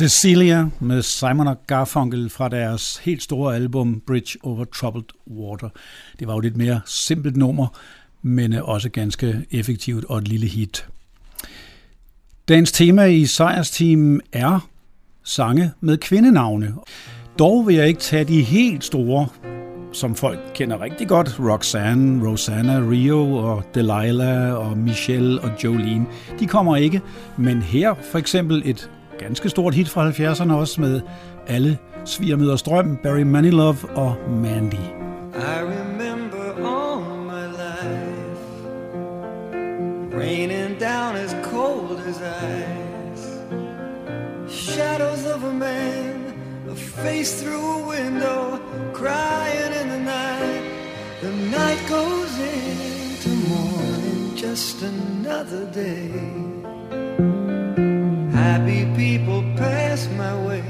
Cecilia med Simon og Garfunkel fra deres helt store album Bridge Over Troubled Water. Det var jo lidt mere simpelt nummer, men også ganske effektivt og et lille hit. Dagens tema i Sejrsteam er sange med kvindenavne. Dog vil jeg ikke tage de helt store, som folk kender rigtig godt. Roxanne, Rosanna, Rio og Delilah og Michelle og Jolene. De kommer ikke, men her for eksempel et ganske stort hit fra 70'erne også med alle svigermøder strøm, Barry Manilow og Mandy. I remember all my life Raining down as cold as ice. Shadows of a man A face through a window Crying in the night. The night goes into morning Just another day. Happy people pass my way.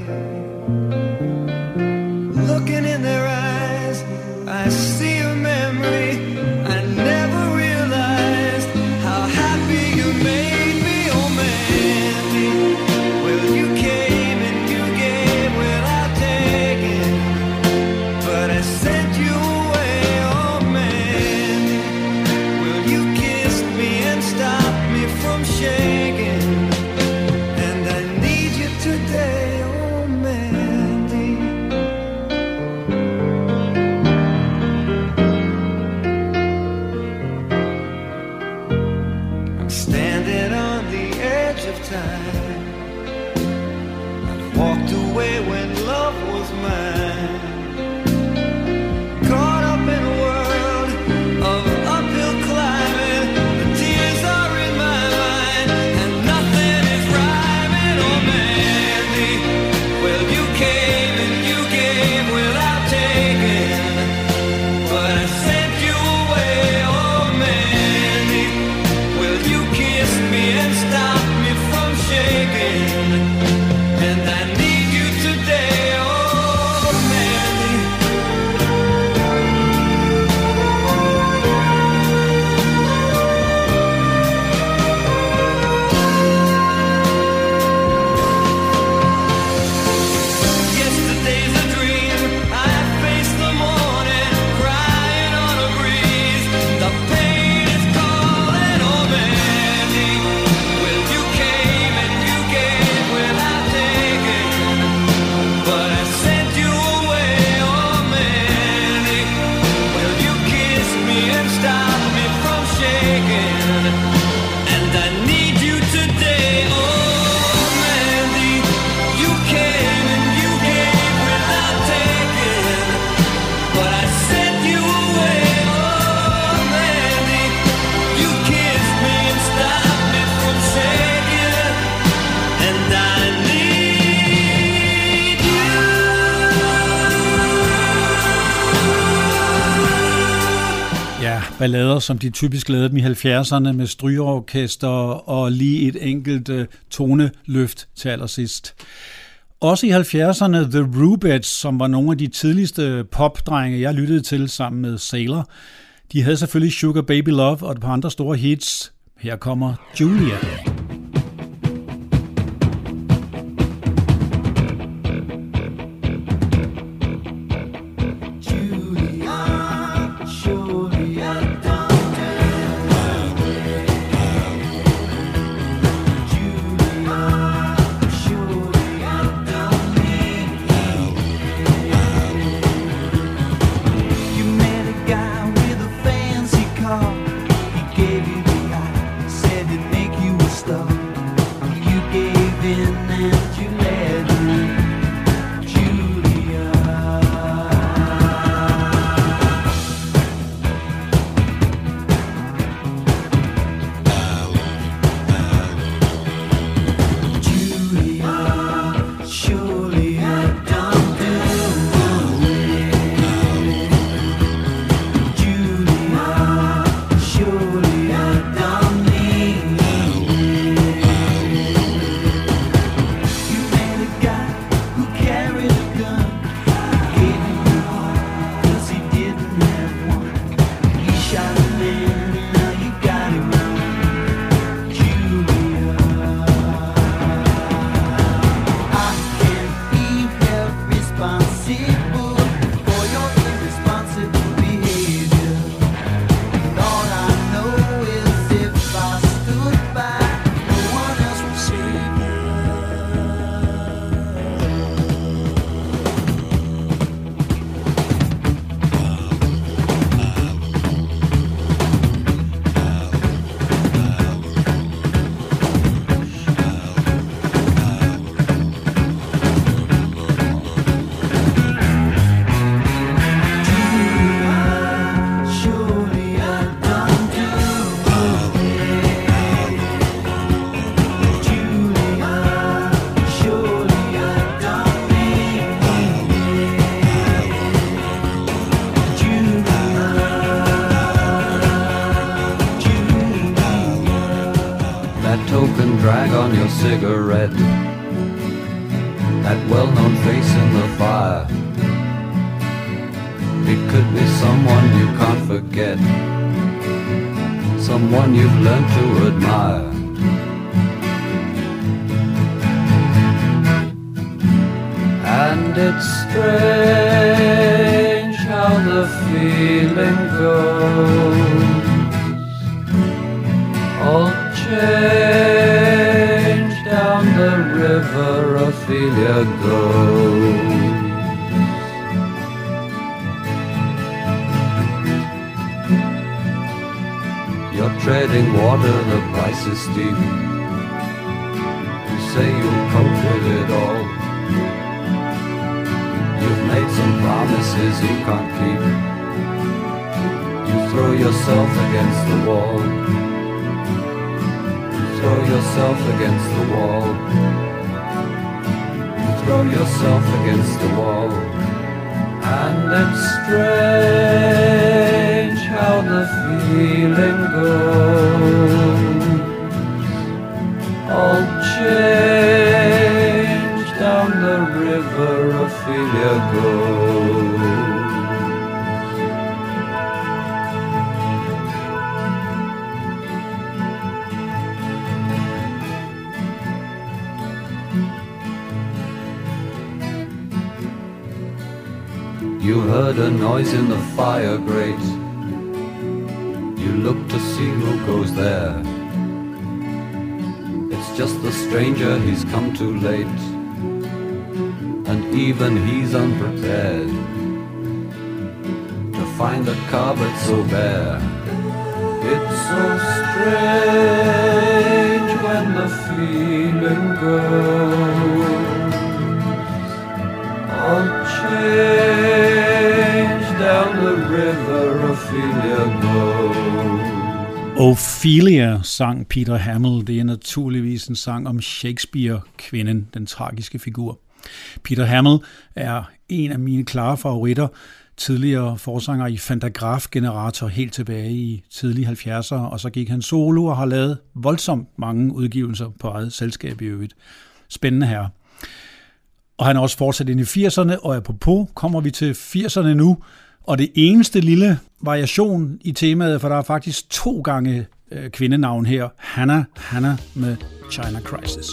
Looking in their eyes, I see a memory. side ballader, som de typisk lavede dem i 70'erne med strygeorkester og lige et enkelt uh, toneløft til allersidst. Også i 70'erne The Rubettes, som var nogle af de tidligste popdrenge, jeg lyttede til sammen med Sailor. De havde selvfølgelig Sugar Baby Love og et par andre store hits. Her kommer Julia. Julia. Change down the river Ophelia goes. You heard a noise in the fire grate. You look to see who goes there. Just the stranger, he's come too late. And even he's unprepared to find the carpet so bare. It's so strange when the feeling goes. All change down the river Ophelia goes. Ophelia sang Peter Hamill. Det er naturligvis en sang om Shakespeare-kvinden, den tragiske figur. Peter Hamill er en af mine klare favoritter. Tidligere forsanger i Fantagraf Generator helt tilbage i tidlige 70'ere, og så gik han solo og har lavet voldsomt mange udgivelser på eget selskab i øvrigt. Spændende her. Og han er også fortsat ind i 80'erne, og apropos kommer vi til 80'erne nu, og det eneste lille variation i temaet, for der er faktisk to gange øh, kvindenavn her. Hannah, Hannah med China Crisis.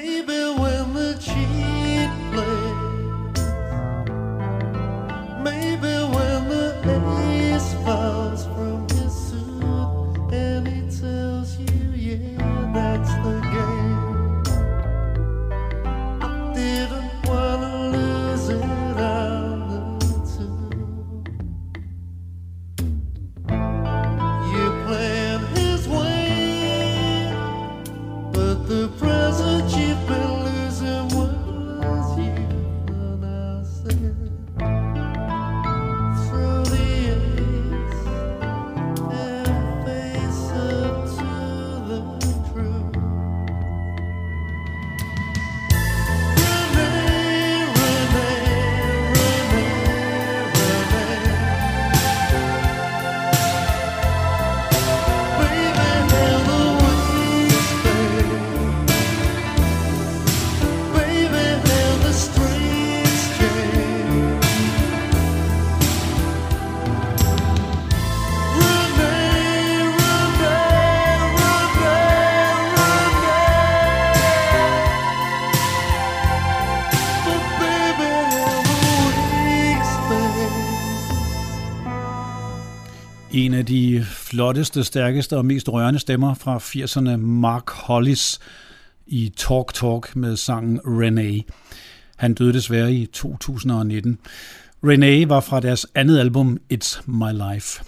baby, when the cheese. En af de flotteste, stærkeste og mest rørende stemmer fra 80'erne, Mark Hollis i Talk Talk med sangen Renee. Han døde desværre i 2019. Renee var fra deres andet album It's My Life.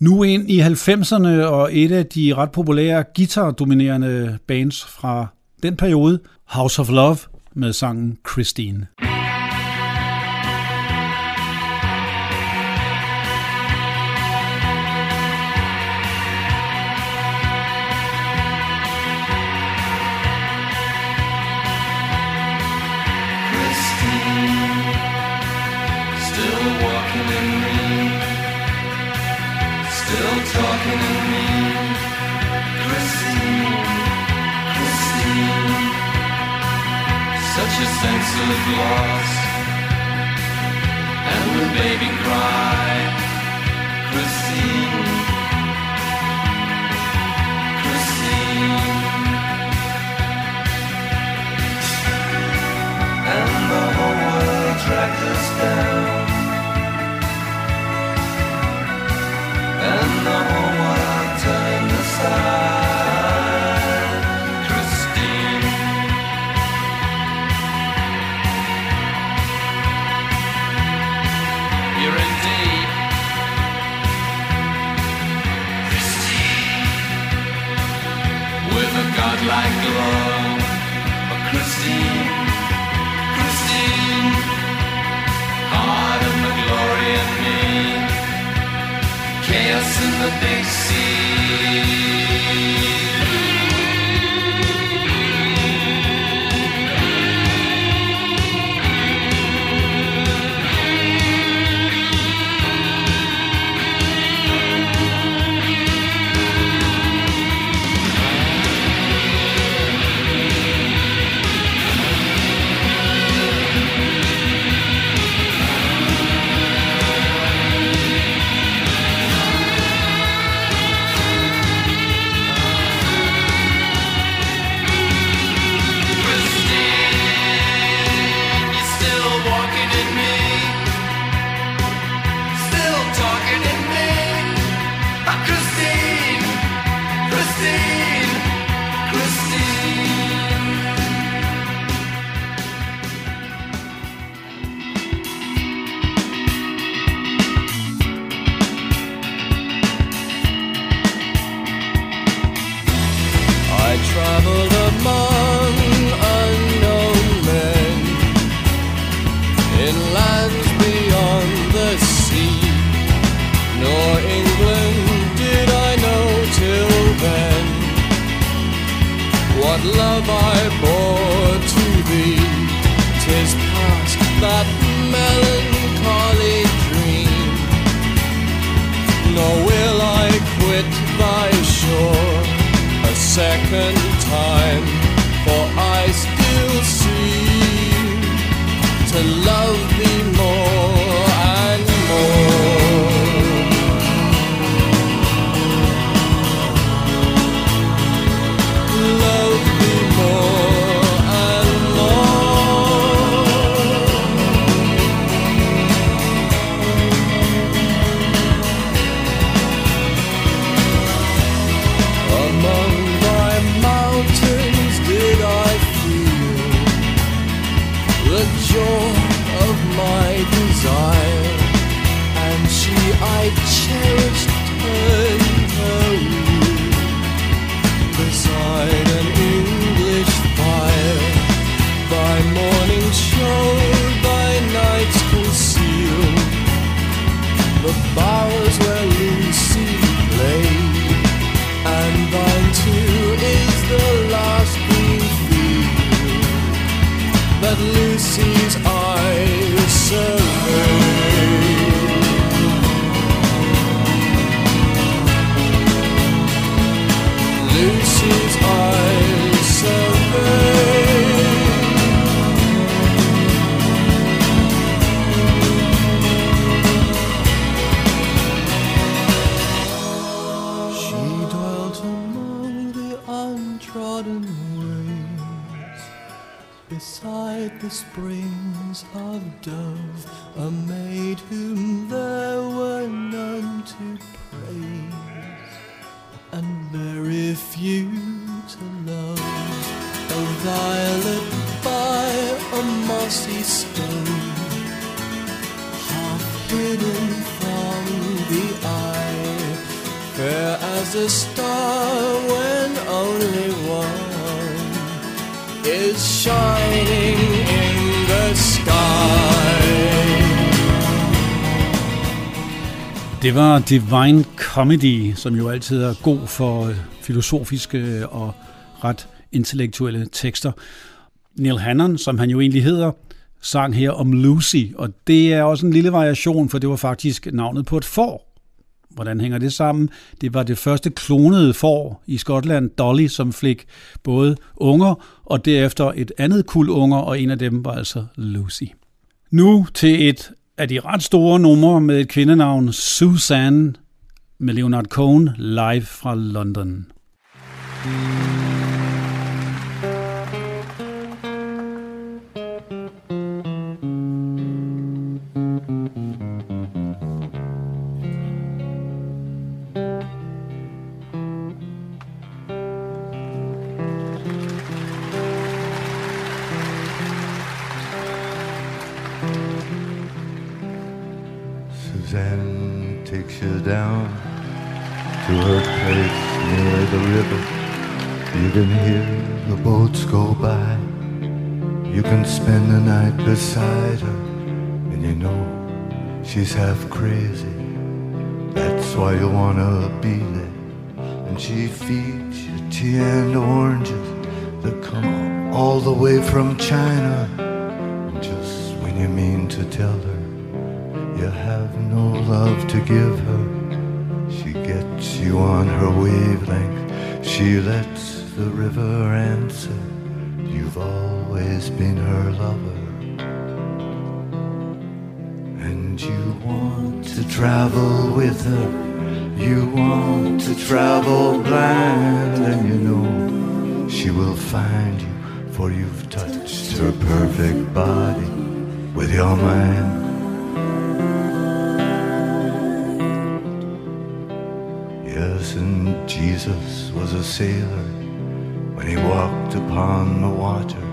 Nu ind i 90'erne og et af de ret populære guitar-dominerende bands fra den periode, House of Love med sangen Christine. and the baby cries. things var Divine Comedy, som jo altid er god for øh, filosofiske øh, og ret intellektuelle tekster. Neil Hannon, som han jo egentlig hedder, sang her om Lucy, og det er også en lille variation, for det var faktisk navnet på et får. Hvordan hænger det sammen? Det var det første klonede får i Skotland, Dolly, som fik både unger og derefter et andet kul unger, og en af dem var altså Lucy. Nu til et af de ret store numre med et kvindenavn, Susan med Leonard Cohen, live fra London. Mm. She's half crazy. That's why you wanna be there. And she feeds you tea and oranges that come all the way from China. Just when you mean to tell her you have no love to give her. She gets you on her wavelength. She lets the river answer. You've always been her lover. And you want to travel with her. You want to travel blind. And you know she will find you. For you've touched her perfect body with your mind. Yes, and Jesus was a sailor when he walked upon the water.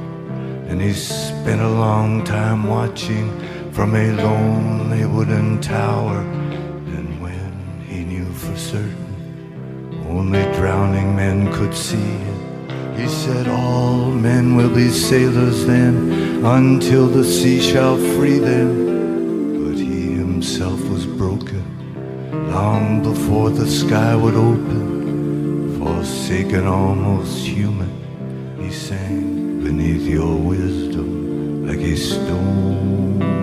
And he spent a long time watching from a lonely wooden tower. And when he knew for certain only drowning men could see he said, All men will be sailors then until the sea shall free them. But he himself was broken long before the sky would open, forsaken, almost human. He sang beneath your wisdom like a stone.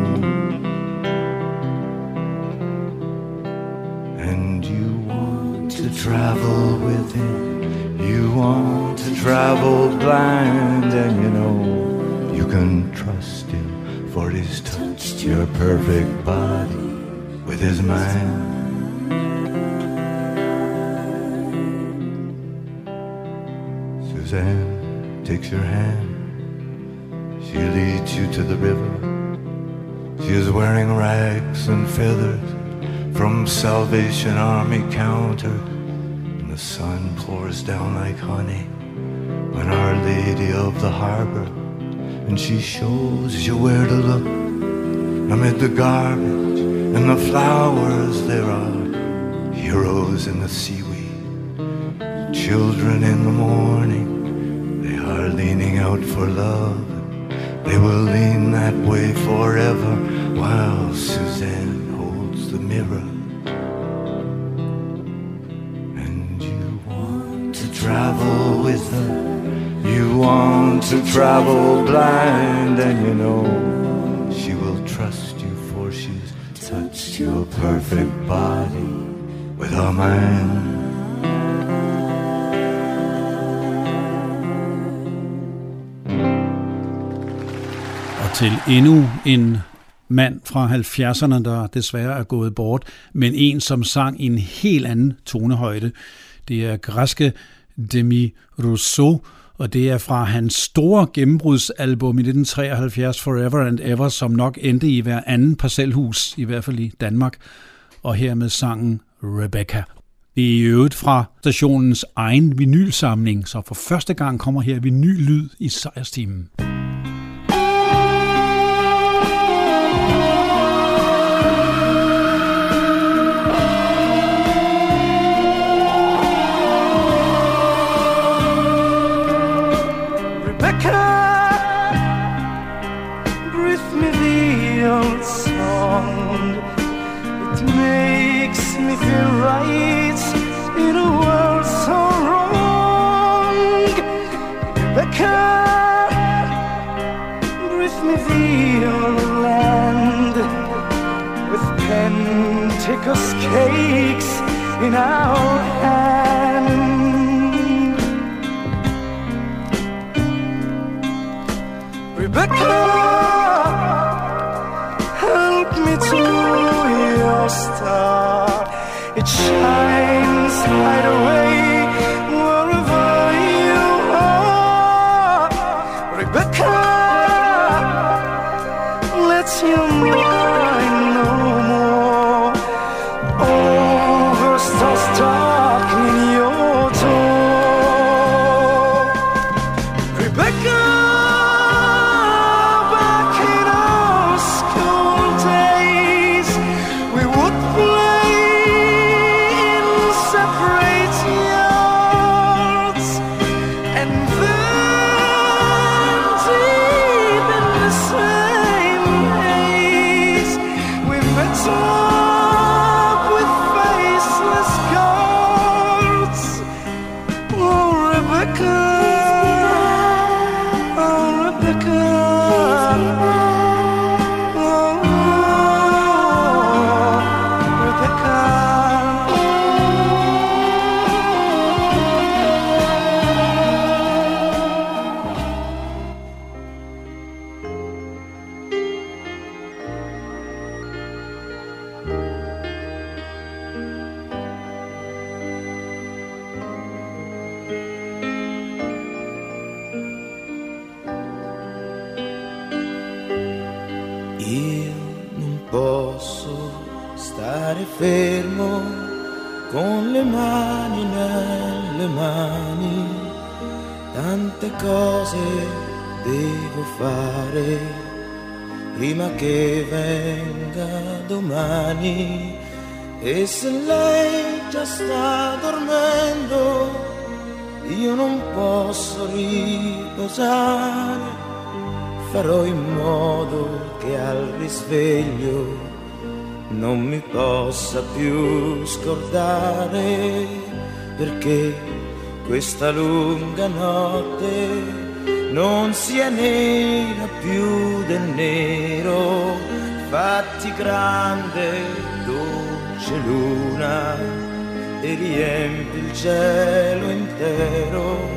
Travel with him. You want to travel blind, and you know you can trust him, for he's touched your perfect body with his mind. Suzanne takes your hand. She leads you to the river. She is wearing rags and feathers from Salvation Army counter. Sun pours down like honey on Our Lady of the Harbor. And she shows you where to look amid the garbage and the flowers. There are heroes in the seaweed, children in the morning. They are leaning out for love. They will lean that way forever while Suzanne holds the mirror. Travel with her. You want to travel blind, and you know she will trust you, for she's touched your perfect body with her mind. Til endnu en mand fra 70'erne, der desværre er gået bort, men en, som sang i en helt anden tonehøjde. Det er græske Demi Rousseau, og det er fra hans store gennembrudsalbum i 1973, Forever and Ever, som nok endte i hver anden parcelhus, i hvert fald i Danmark, og her med sangen Rebecca. Det er i øvrigt fra stationens egen vinylsamling, så for første gang kommer her vinyllyd i sejrstimen. Pentecost cakes in our hand. Rebecca, e riempi il cielo intero.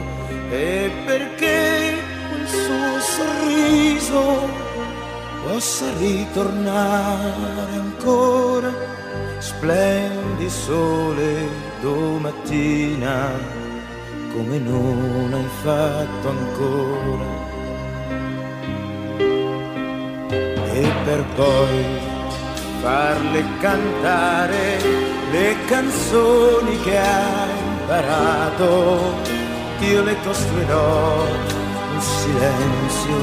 E perché quel suo sorriso possa ritornare ancora? Splendi sole domattina come non hai fatto ancora. E per poi farle cantare le canzoni che hai imparato, io le costruirò un silenzio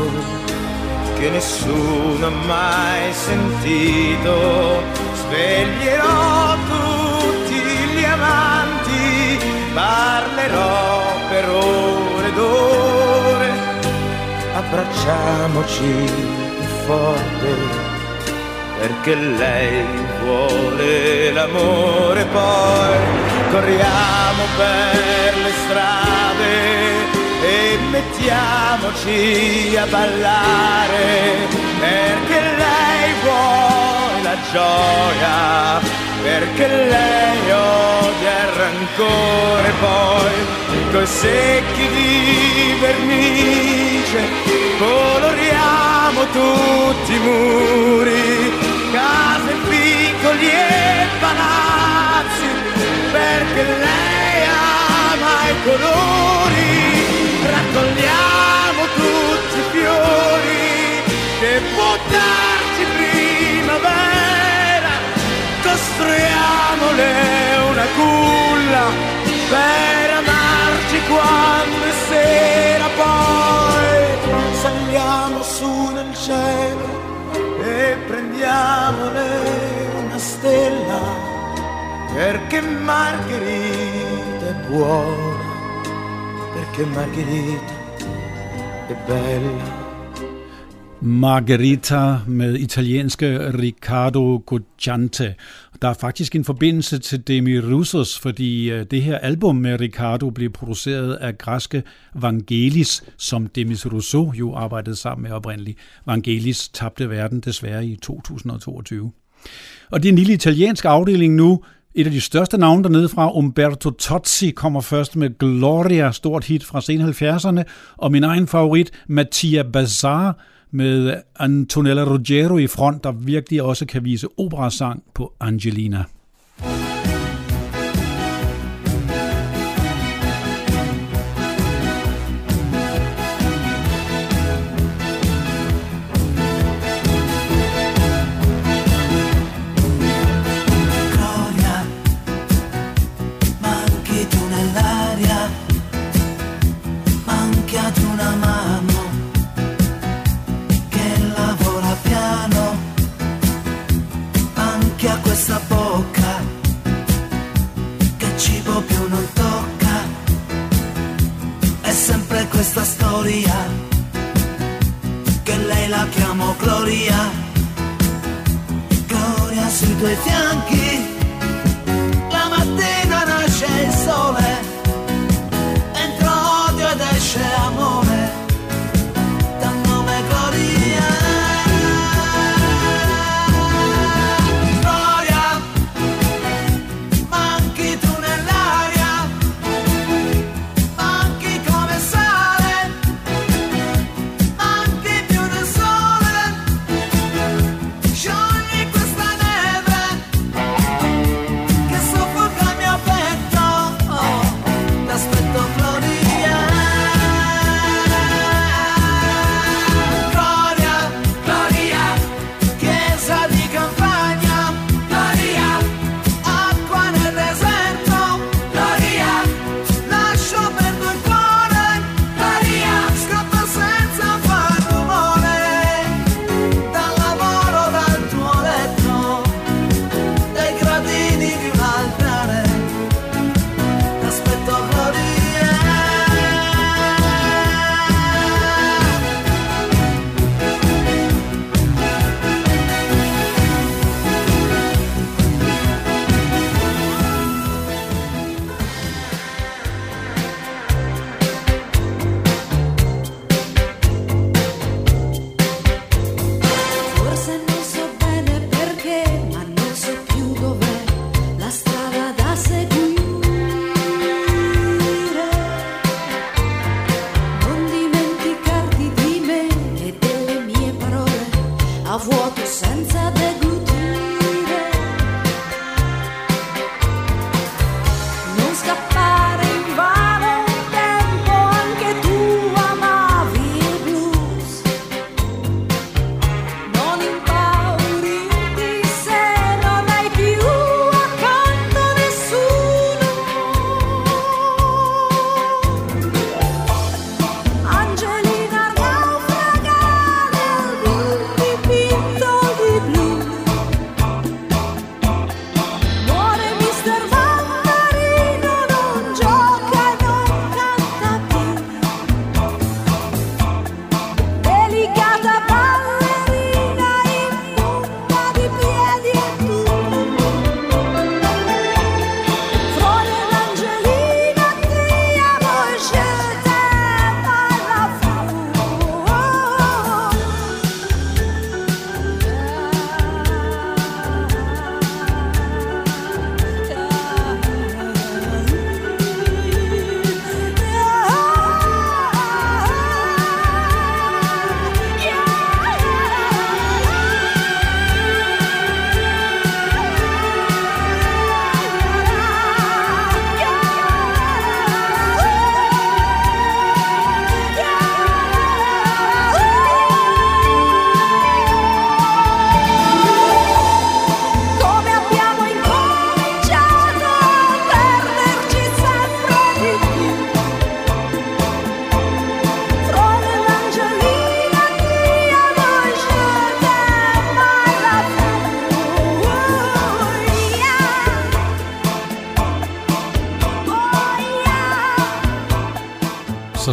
che nessuno ha mai sentito, sveglierò tutti gli amanti, parlerò per ore ed ore, abbracciamoci forte perché lei vuole l'amore poi corriamo per le strade e mettiamoci a ballare. Perché lei vuole la gioia perché lei odia il rancore poi coi secchi di vernice coloriamo tutti i muri piccoli e palazzi perché lei ama i colori. Raccogliamo tutti i fiori che può darci primavera. Costruiamole una culla per amarci quando è sera poi saliamo su perché Margherita è buona perché Margherita è bella Margherita med italienske Riccardo Goggiante. Der er faktisk en forbindelse til Demi Roussos, fordi øh, det her album med Riccardo blev produceret af græske Vangelis, som Demis Rousseau jo arbejdede sammen med oprindeligt. Vangelis tabte verden desværre i 2022. Og det er en lille italiensk afdeling nu, et af de største navne dernede fra, Umberto Tozzi, kommer først med Gloria, stort hit fra sen 70'erne, og min egen favorit, Mattia Bazar, med Antonella Ruggiero i front, der virkelig også kan vise operasang på Angelina. Gloria, questa storia che lei la chiamo Gloria. Gloria sui tuoi fianchi,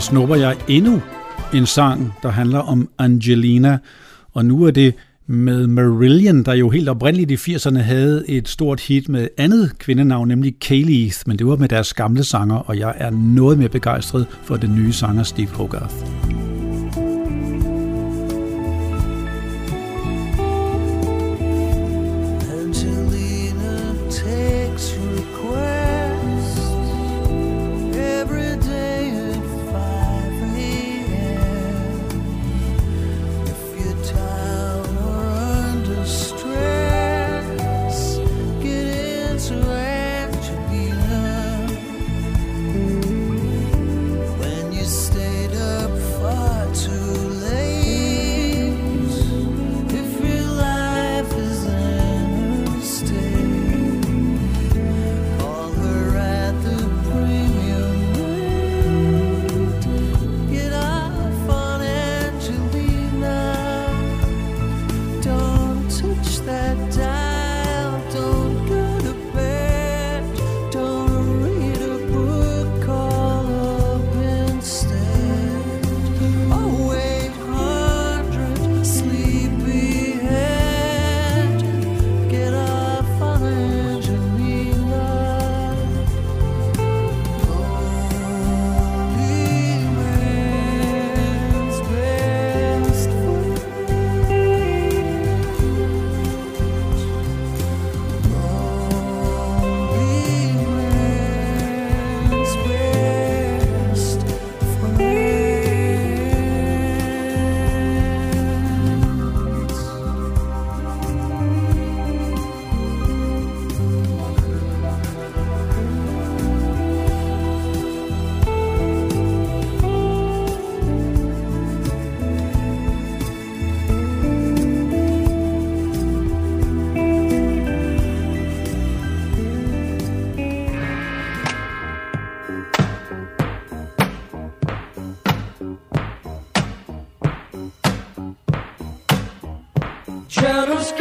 snupper jeg endnu en sang, der handler om Angelina, og nu er det med Marillion, der jo helt oprindeligt i 80'erne havde et stort hit med andet kvindenavn, nemlig Kayleigh, men det var med deres gamle sanger, og jeg er noget mere begejstret for den nye sanger Steve Hogarth. Já nos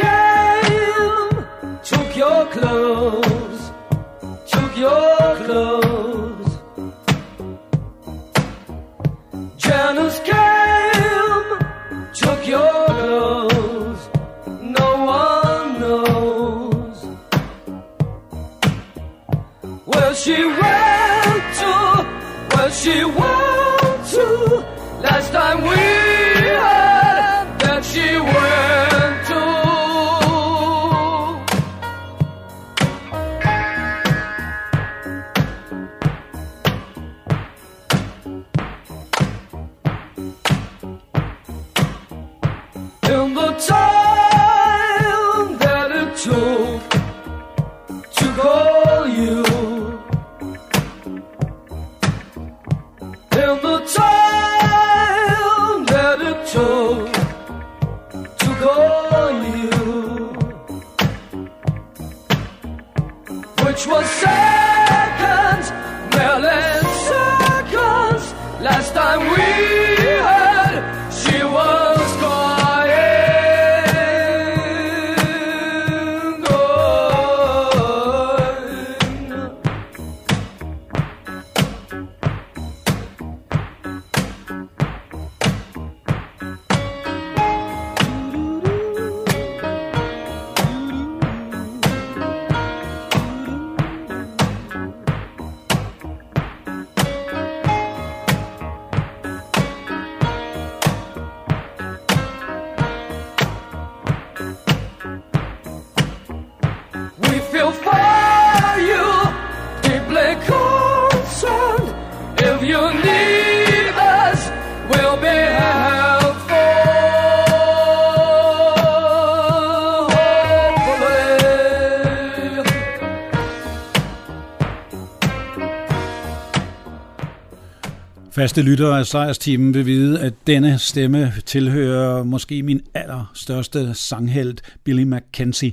Faste lyttere af sejrsteamen vil vide, at denne stemme tilhører måske min allerstørste sanghelt, Billy McKenzie,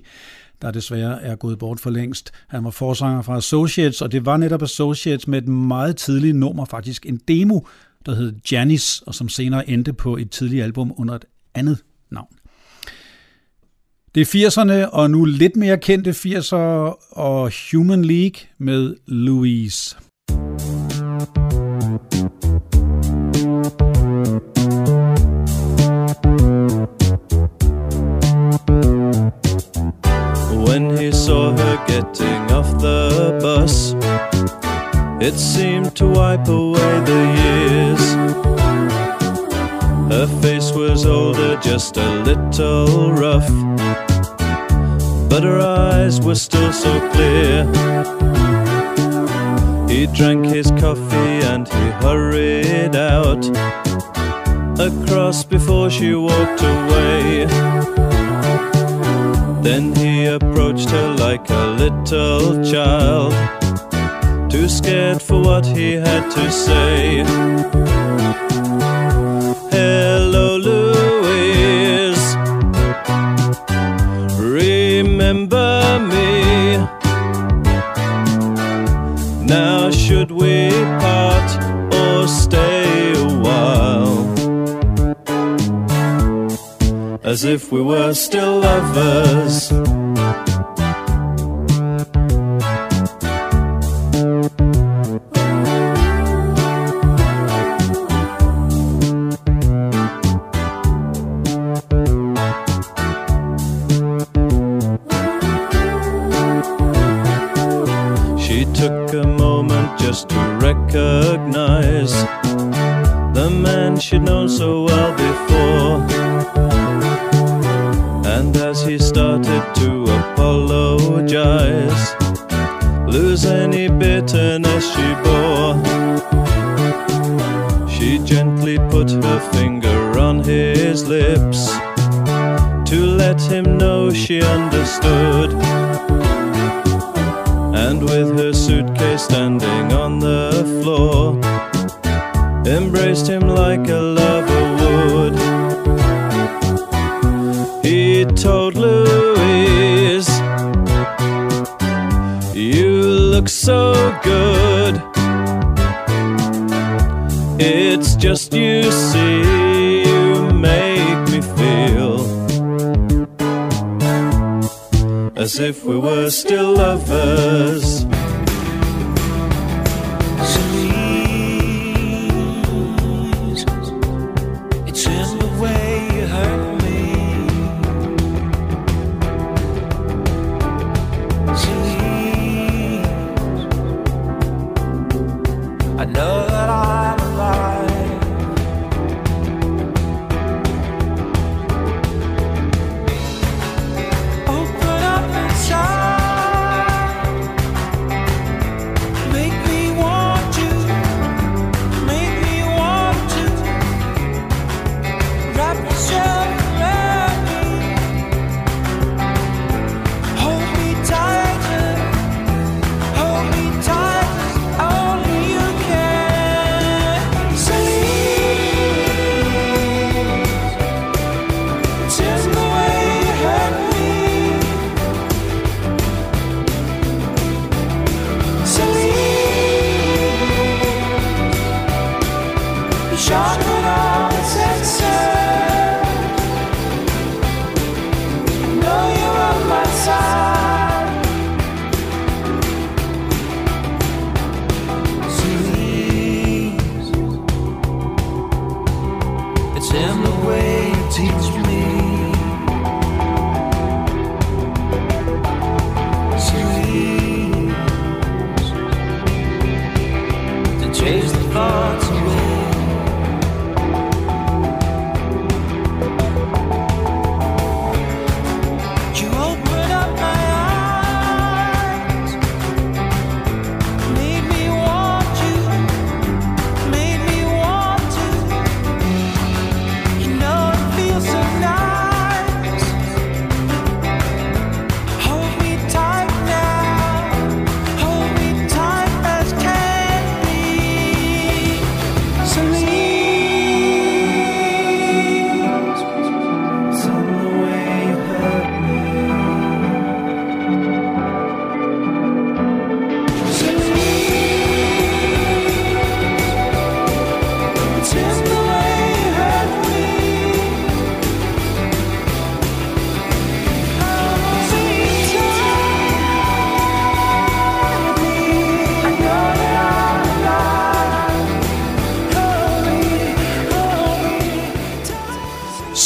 der desværre er gået bort for længst. Han var forsanger fra Associates, og det var netop Associates med et meget tidligt nummer, faktisk en demo, der hed Janis, og som senere endte på et tidligt album under et andet navn. Det er 80'erne, og nu lidt mere kendte 80'er og Human League med Louise. When he saw her getting off the bus, it seemed to wipe away the years. Her face was older, just a little rough, but her eyes were still so clear. He drank his coffee and he hurried out across before she walked away. Then he approached her like a little child, too scared for what he had to say. Hello, Louise, remember me. Now should we part or stay a while? As if we were still lovers. if we were still lovers.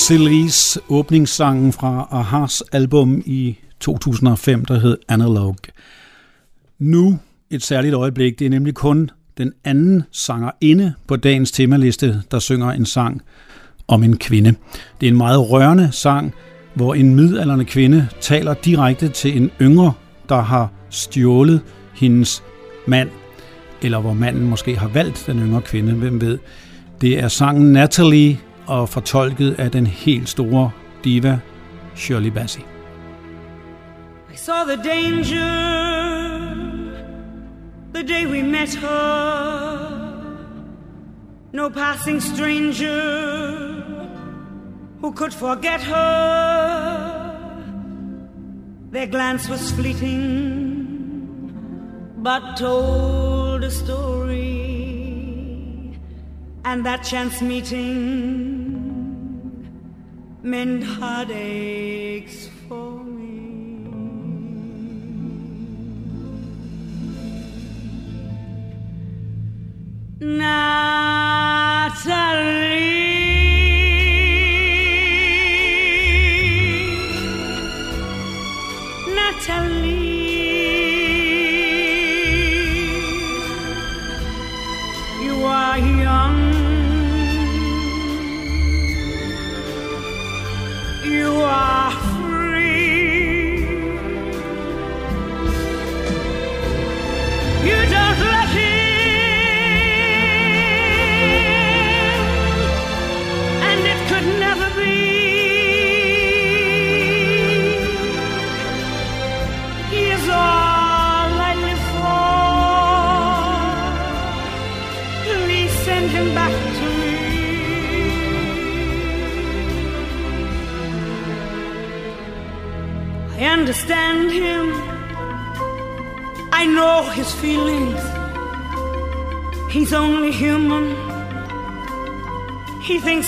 Cerise, åbningssangen fra Ahas album i 2005, der hed Analog. Nu et særligt øjeblik, det er nemlig kun den anden sanger inde på dagens temaliste, der synger en sang om en kvinde. Det er en meget rørende sang, hvor en midalderne kvinde taler direkte til en yngre, der har stjålet hendes mand, eller hvor manden måske har valgt den yngre kvinde, hvem ved. Det er sangen Natalie og fortolket af den helt store diva Shirley Bassey. I saw the danger the day we met her. No passing stranger who could forget her. Their glance was fleeting, but told a story. And that chance meeting meant heartaches for me. Natalie,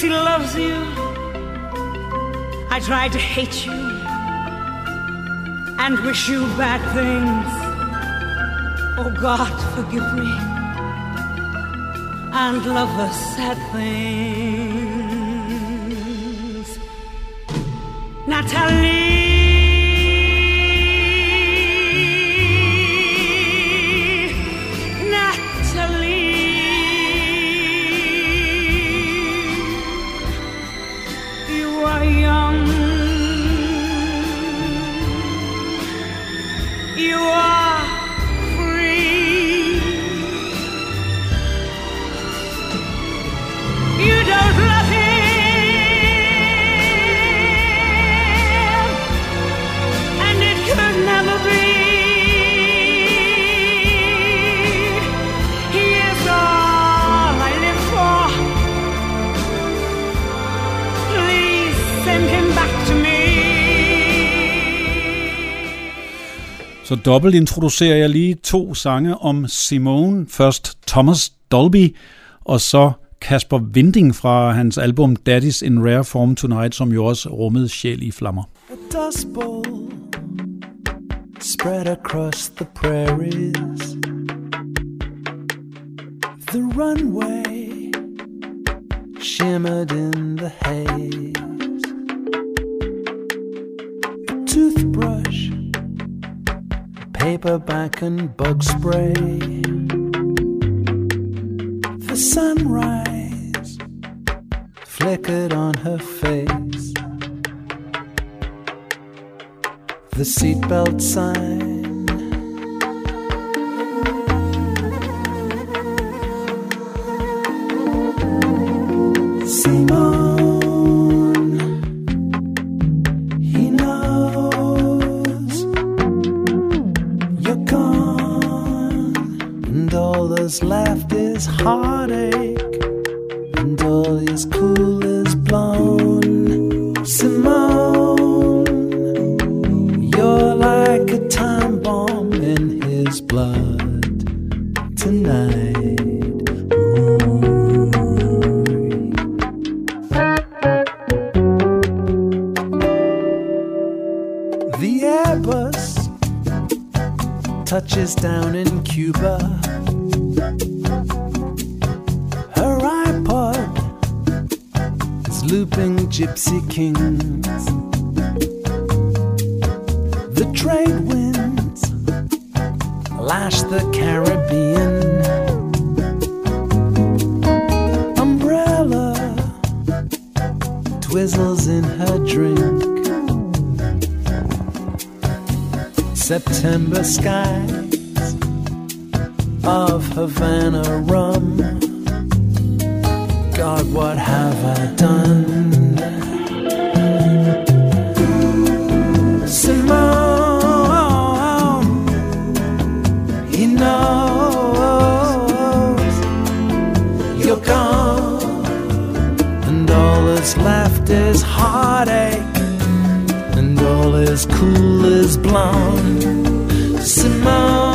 he loves you. I tried to hate you and wish you bad things. Oh God, forgive me and love us sad things. Natalie, Så dobbelt introducerer jeg lige to sange om Simone. Først Thomas Dolby, og så Kasper Vinding fra hans album Daddy's in Rare Form Tonight, som jo også rummede sjæl i flammer. A dust bowl spread across the prairies. The runway shimmered in the haze. A toothbrush, paperback, and bug spray. The sunrise flickered on her face. The seatbelt sign. Twizzles in her drink. September skies of Havana rum. God, what have I done? That's left is heartache, and all is cool is blonde. Simone,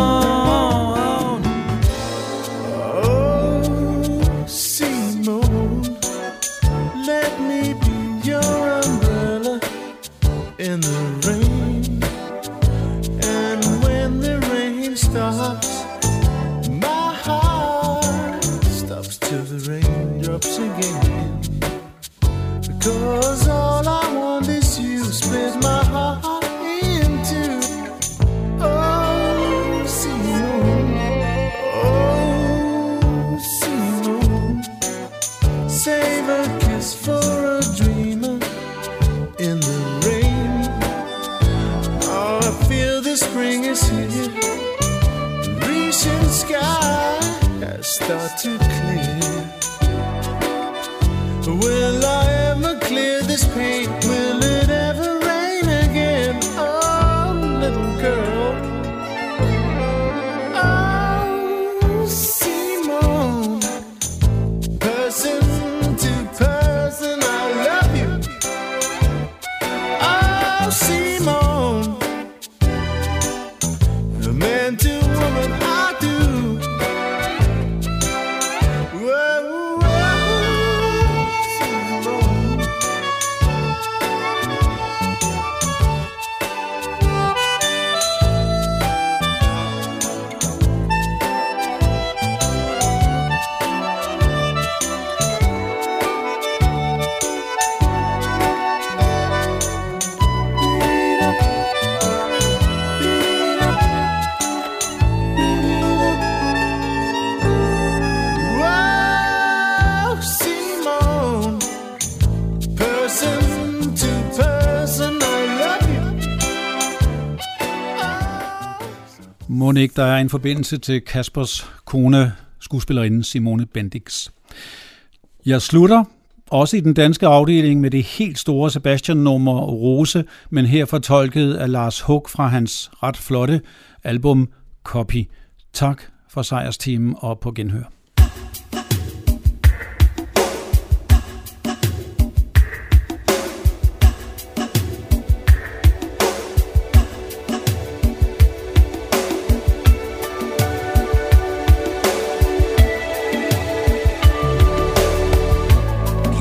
Må ikke, der er en forbindelse til Kaspers kone, skuespillerinde Simone Bendix. Jeg slutter også i den danske afdeling med det helt store Sebastian-nummer Rose, men her fortolket af Lars Hug fra hans ret flotte album Copy. Tak for sejrsteamen og på genhør.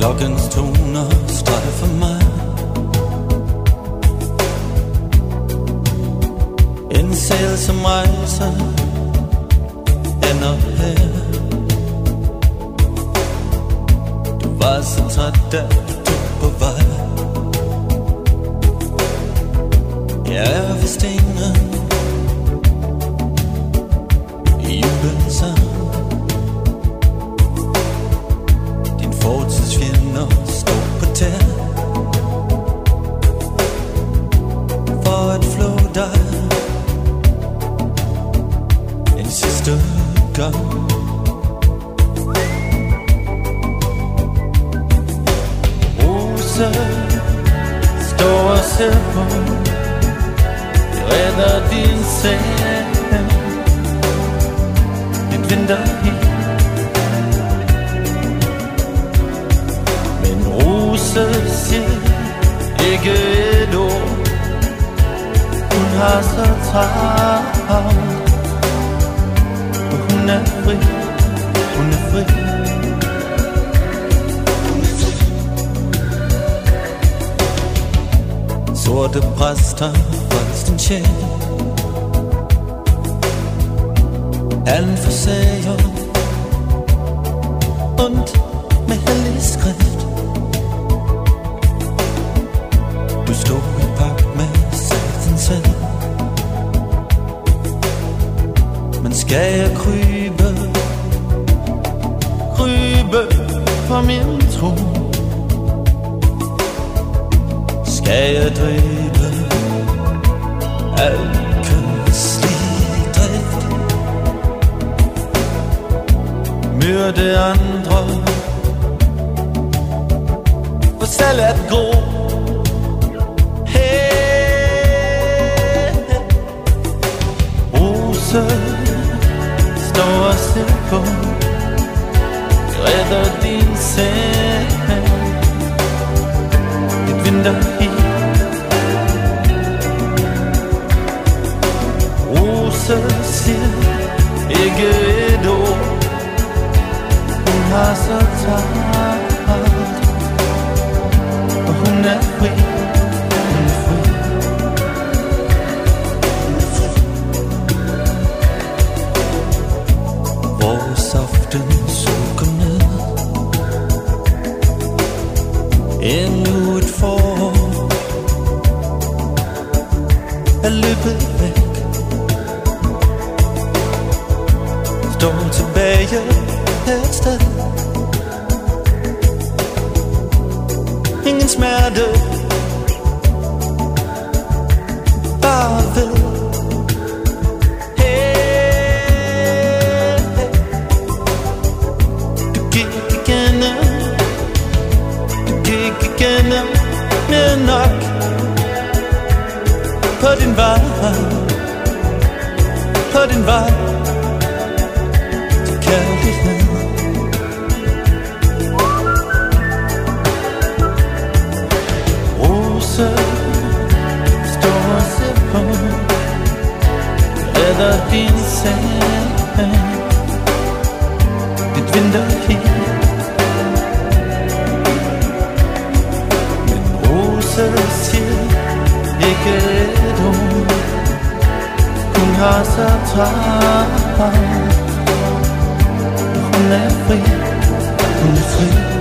Klokkens toner strejfer mig. En sæl som rejser ender her. Du var så træt da du på vej. Jeg er ved stenen i julens sang så siger ikke et ord. Hun har så travlt Og hun er fri. Tilbage et sted. Ingen smerte. Bare ved. Hey, Du gik igennem Du gik igennem Mere nok. På din vej. På din vej. Mit Wintertee, mit roses hier, Egedo, un grâce à toi, on est pris, on est pris.